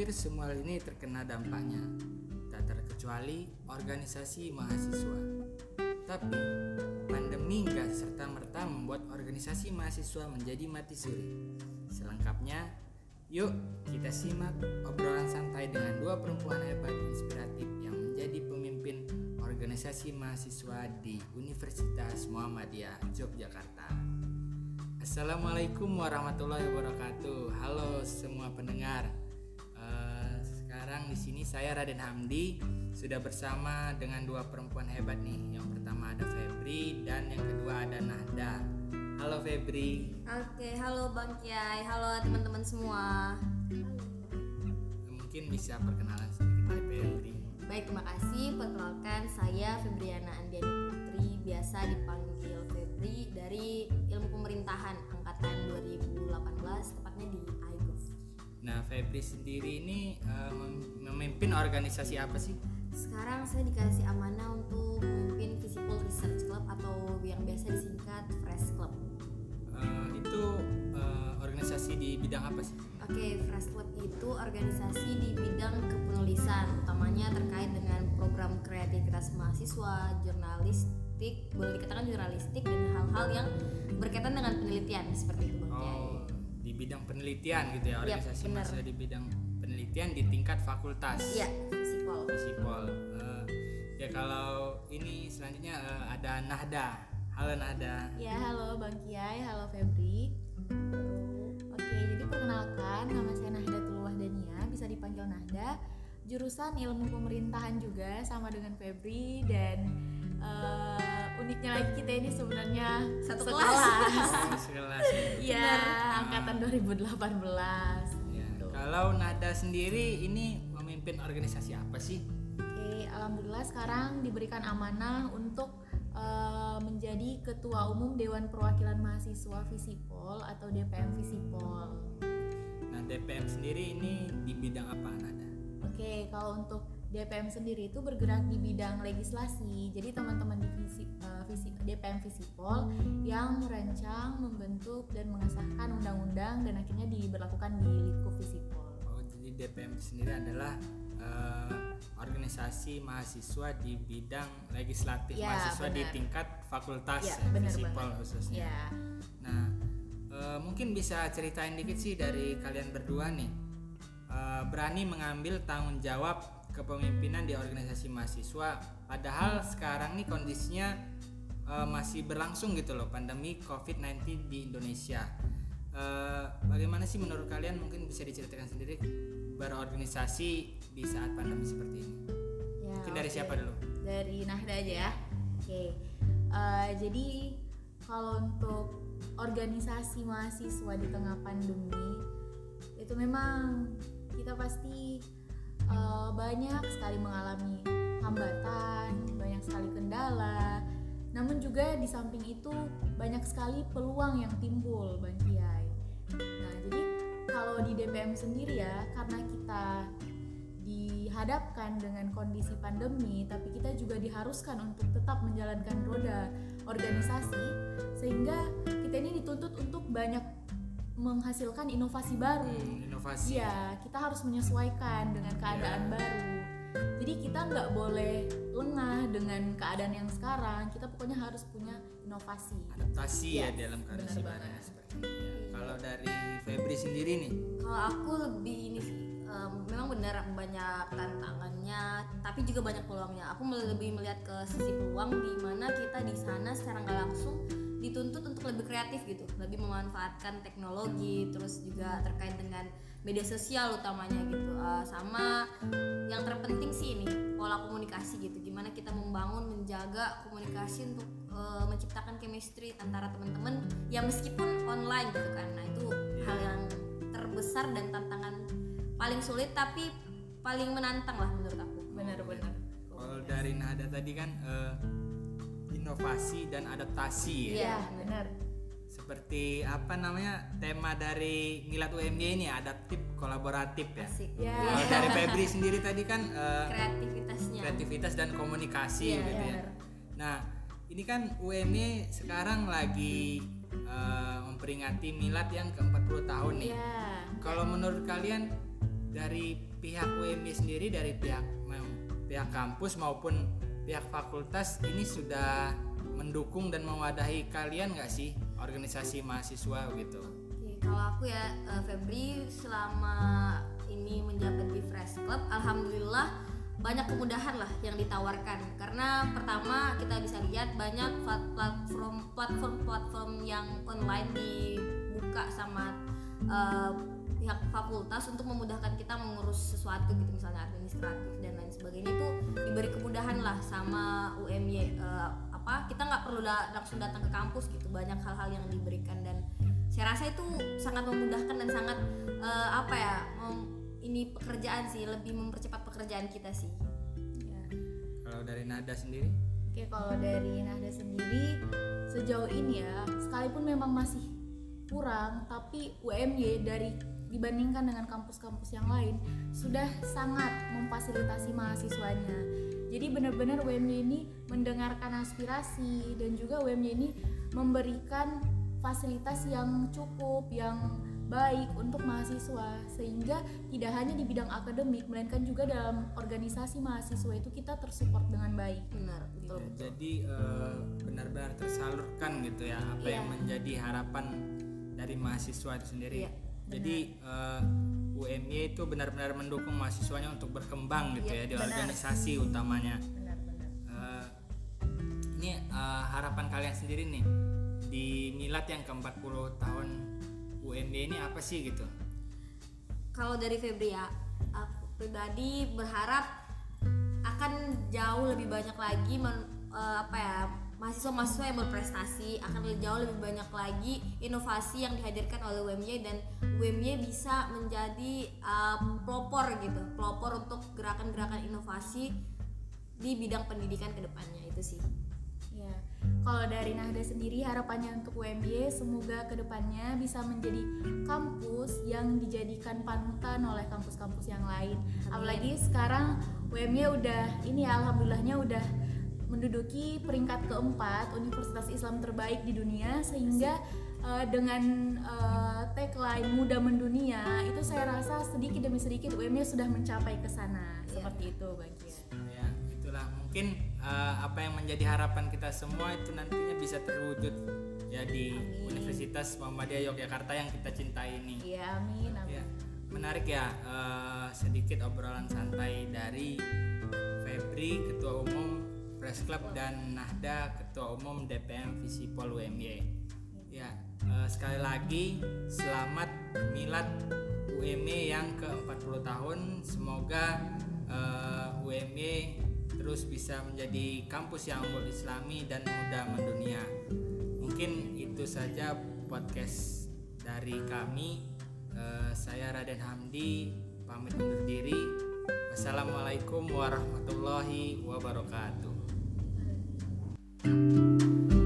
hampir semua ini terkena dampaknya, tak terkecuali organisasi mahasiswa. Tapi, pandemi nggak serta-merta membuat organisasi mahasiswa menjadi mati suri. Selengkapnya, yuk kita simak obrolan santai dengan dua perempuan hebat inspiratif yang menjadi pemimpin organisasi mahasiswa di Universitas Muhammadiyah Yogyakarta. Assalamualaikum warahmatullahi wabarakatuh. Halo semua pendengar. Sekarang di sini saya Raden Hamdi sudah bersama dengan dua perempuan hebat nih. Yang pertama ada Febri dan yang kedua ada Nahda. Halo Febri. Oke, halo Bang Kiai. Halo teman-teman semua. Mungkin bisa perkenalan sedikit dari Febri. Baik, terima kasih. Perkenalkan saya Febriana Andiani Putri, biasa dipanggil Febri dari Ilmu Pemerintahan angkatan 2018 tepatnya di. Nah, Febri sendiri ini uh, memimpin organisasi apa sih? Sekarang saya dikasih amanah untuk memimpin Visible Research Club atau yang biasa disingkat Fresh Club. Uh, itu uh, organisasi di bidang apa sih? Oke, okay, Fresh Club itu organisasi di bidang kepenulisan, utamanya terkait dengan program kreativitas mahasiswa, jurnalis, jurnalistik boleh dikatakan jurnalistik dan hal-hal yang berkaitan dengan penelitian seperti itu oh bidang penelitian gitu ya organisasi yep, masa di bidang penelitian di tingkat fakultas. Iya visipol visipol uh, ya kalau ini selanjutnya uh, ada Nahda. Halo Nahda. Ya halo Bang Kiai halo Febri. Oke jadi perkenalkan nama saya Nahda Tuluwah Dania bisa dipanggil Nahda. Jurusan ilmu pemerintahan juga sama dengan Febri dan uh, uniknya lagi kita ini sebenarnya satu kelas. Angkatan 2018. Ya. Gitu. Kalau Nada sendiri ini memimpin organisasi apa sih? Oke, alhamdulillah sekarang diberikan amanah untuk uh, menjadi ketua umum Dewan Perwakilan Mahasiswa Visipol atau DPM Visipol. Nah, DPM sendiri ini di bidang apa, Nada? Oke, kalau untuk DPM sendiri itu bergerak di bidang legislasi. Jadi teman-teman di visi, uh, visi, DPM Visipol yang merancang, membentuk dan mengesahkan undang-undang dan akhirnya diberlakukan di Litko Visipol. Oh, jadi DPM sendiri adalah uh, organisasi mahasiswa di bidang legislatif ya, mahasiswa benar. di tingkat fakultas ya, ya Visipol khususnya. Ya. Nah, uh, mungkin bisa ceritain dikit sih dari kalian berdua nih. Uh, berani mengambil tanggung jawab kepemimpinan di organisasi mahasiswa padahal sekarang nih kondisinya uh, masih berlangsung gitu loh pandemi COVID-19 di Indonesia. Uh, bagaimana sih menurut kalian mungkin bisa diceritakan sendiri berorganisasi di saat pandemi seperti ini? Ya, mungkin dari okay. siapa dulu? Dari Nahda aja ya. Oke. Okay. Uh, eh, jadi kalau untuk organisasi mahasiswa di tengah pandemi itu memang kita pasti uh, banyak sekali mengalami hambatan, banyak sekali kendala. Namun juga di samping itu banyak sekali peluang yang timbul, Bang Kiai. Nah, jadi kalau di DPM sendiri ya, karena kita dihadapkan dengan kondisi pandemi, tapi kita juga diharuskan untuk tetap menjalankan roda organisasi, sehingga kita ini dituntut untuk banyak menghasilkan inovasi baru. Hmm, inovasi. Iya, kita harus menyesuaikan dengan keadaan yeah. baru. Jadi kita nggak boleh lengah dengan keadaan yang sekarang. Kita pokoknya harus punya inovasi. Adaptasi yes, ya dalam kondisi baru seperti ini. Ya. Kalau dari Febri sendiri nih? Kalau aku lebih ini sih. Um, memang benar banyak tantangannya, tapi juga banyak peluangnya. Aku lebih melihat ke sisi peluang di mana kita di sana secara nggak langsung dituntut untuk lebih kreatif gitu lebih memanfaatkan teknologi terus juga terkait dengan media sosial utamanya gitu. Uh, sama yang terpenting sih ini pola komunikasi gitu. Gimana kita membangun menjaga komunikasi untuk uh, menciptakan chemistry antara teman-teman ya meskipun online gitu kan. Nah itu hal yang terbesar dan tantangan paling sulit tapi paling menantang lah menurut aku. Benar-benar kalau dari nada tadi kan uh, inovasi dan adaptasi ya. Iya, benar. Seperti apa namanya tema dari Milad UMY ini adaptif kolaboratif ya. Asik. Ya. Kalau dari Febri sendiri tadi kan uh, kreativitasnya. Kreativitas dan komunikasi ya, gitu ya. ya. Nah, ini kan UMY sekarang lagi uh, memperingati milad yang ke-40 tahun nih. Ya. Kalau menurut kalian dari pihak UMY sendiri dari pihak pihak kampus maupun pihak fakultas ini sudah mendukung dan mewadahi kalian nggak sih organisasi mahasiswa gitu kalau aku ya eh, Febri selama ini menjabat di Fresh Club, alhamdulillah banyak kemudahan lah yang ditawarkan. Karena pertama kita bisa lihat banyak plat- platform platform-platform yang online dibuka sama eh, pihak fakultas untuk memudahkan kita mengurus sesuatu gitu misalnya administratif dan lain sebagainya. Itu diberi kemudahan lah sama UMY eh, apa kita nggak perlu da- langsung datang ke kampus gitu. Banyak hal-hal yang diberikan dan saya rasa itu sangat memudahkan dan sangat eh, apa ya mem- ini pekerjaan sih lebih mempercepat pekerjaan kita sih. Ya. kalau dari Nada sendiri? Oke, kalau dari Nahda sendiri sejauh ini ya, sekalipun memang masih kurang, tapi UMY dari dibandingkan dengan kampus-kampus yang lain sudah sangat memfasilitasi mahasiswanya. Jadi benar-benar UMY ini mendengarkan aspirasi dan juga UMY ini memberikan fasilitas yang cukup, yang baik untuk mahasiswa sehingga tidak hanya di bidang akademik melainkan juga dalam organisasi mahasiswa itu kita tersupport dengan baik. benar betul Ya, betul jadi eh, benar-benar tersalurkan gitu ya apa Iya. yang menjadi harapan dari mahasiswa itu sendiri. Jadi eh, UMY itu benar-benar mendukung mahasiswanya untuk berkembang gitu ya Iya, di benar. organisasi utamanya. Benar-benar. Eh, ini eh, harapan kalian sendiri nih di milad yang ke-40 tahun UMY ini apa sih gitu? kalau dari Febri ya aku pribadi berharap akan jauh lebih banyak lagi men- eh, apa ya mahasiswa-mahasiswa yang berprestasi akan jauh lebih banyak lagi inovasi yang dihadirkan oleh UMY dan UMY bisa menjadi eh, pelopor gitu pelopor untuk gerakan-gerakan inovasi di bidang pendidikan ke depannya itu sih. Ya, kalau dari Nahda sendiri harapannya untuk UMY semoga ke depannya bisa menjadi kampus yang dijadikan panutan oleh kampus-kampus yang lain. Apalagi sekarang UMY udah ini ya, alhamdulillahnya udah menduduki peringkat keempat Universitas Islam terbaik di dunia sehingga eh, dengan eh, tagline muda mendunia itu saya rasa sedikit demi sedikit UMY sudah mencapai ke sana Iya. seperti itu bagian. ya itulah mungkin eh, apa yang menjadi harapan kita semua itu nantinya bisa terwujud ya di Amin. Universitas Muhammadiyah Yogyakarta yang kita cintai ini Iya, amin, amin. ya menarik ya eh, sedikit obrolan santai dari Febri Ketua Umum Press Club dan Nahda Ketua Umum DPM Visipol UMY ya eh, sekali lagi selamat milad UMY yang ke-40 tahun. Semoga eh, UMY terus bisa menjadi kampus yang unggul islami dan muda mendunia. Mungkin itu saja podcast dari kami. Eh, saya Raden Hamdi pamit undur diri. Wassalamualaikum warahmatullahi wabarakatuh Música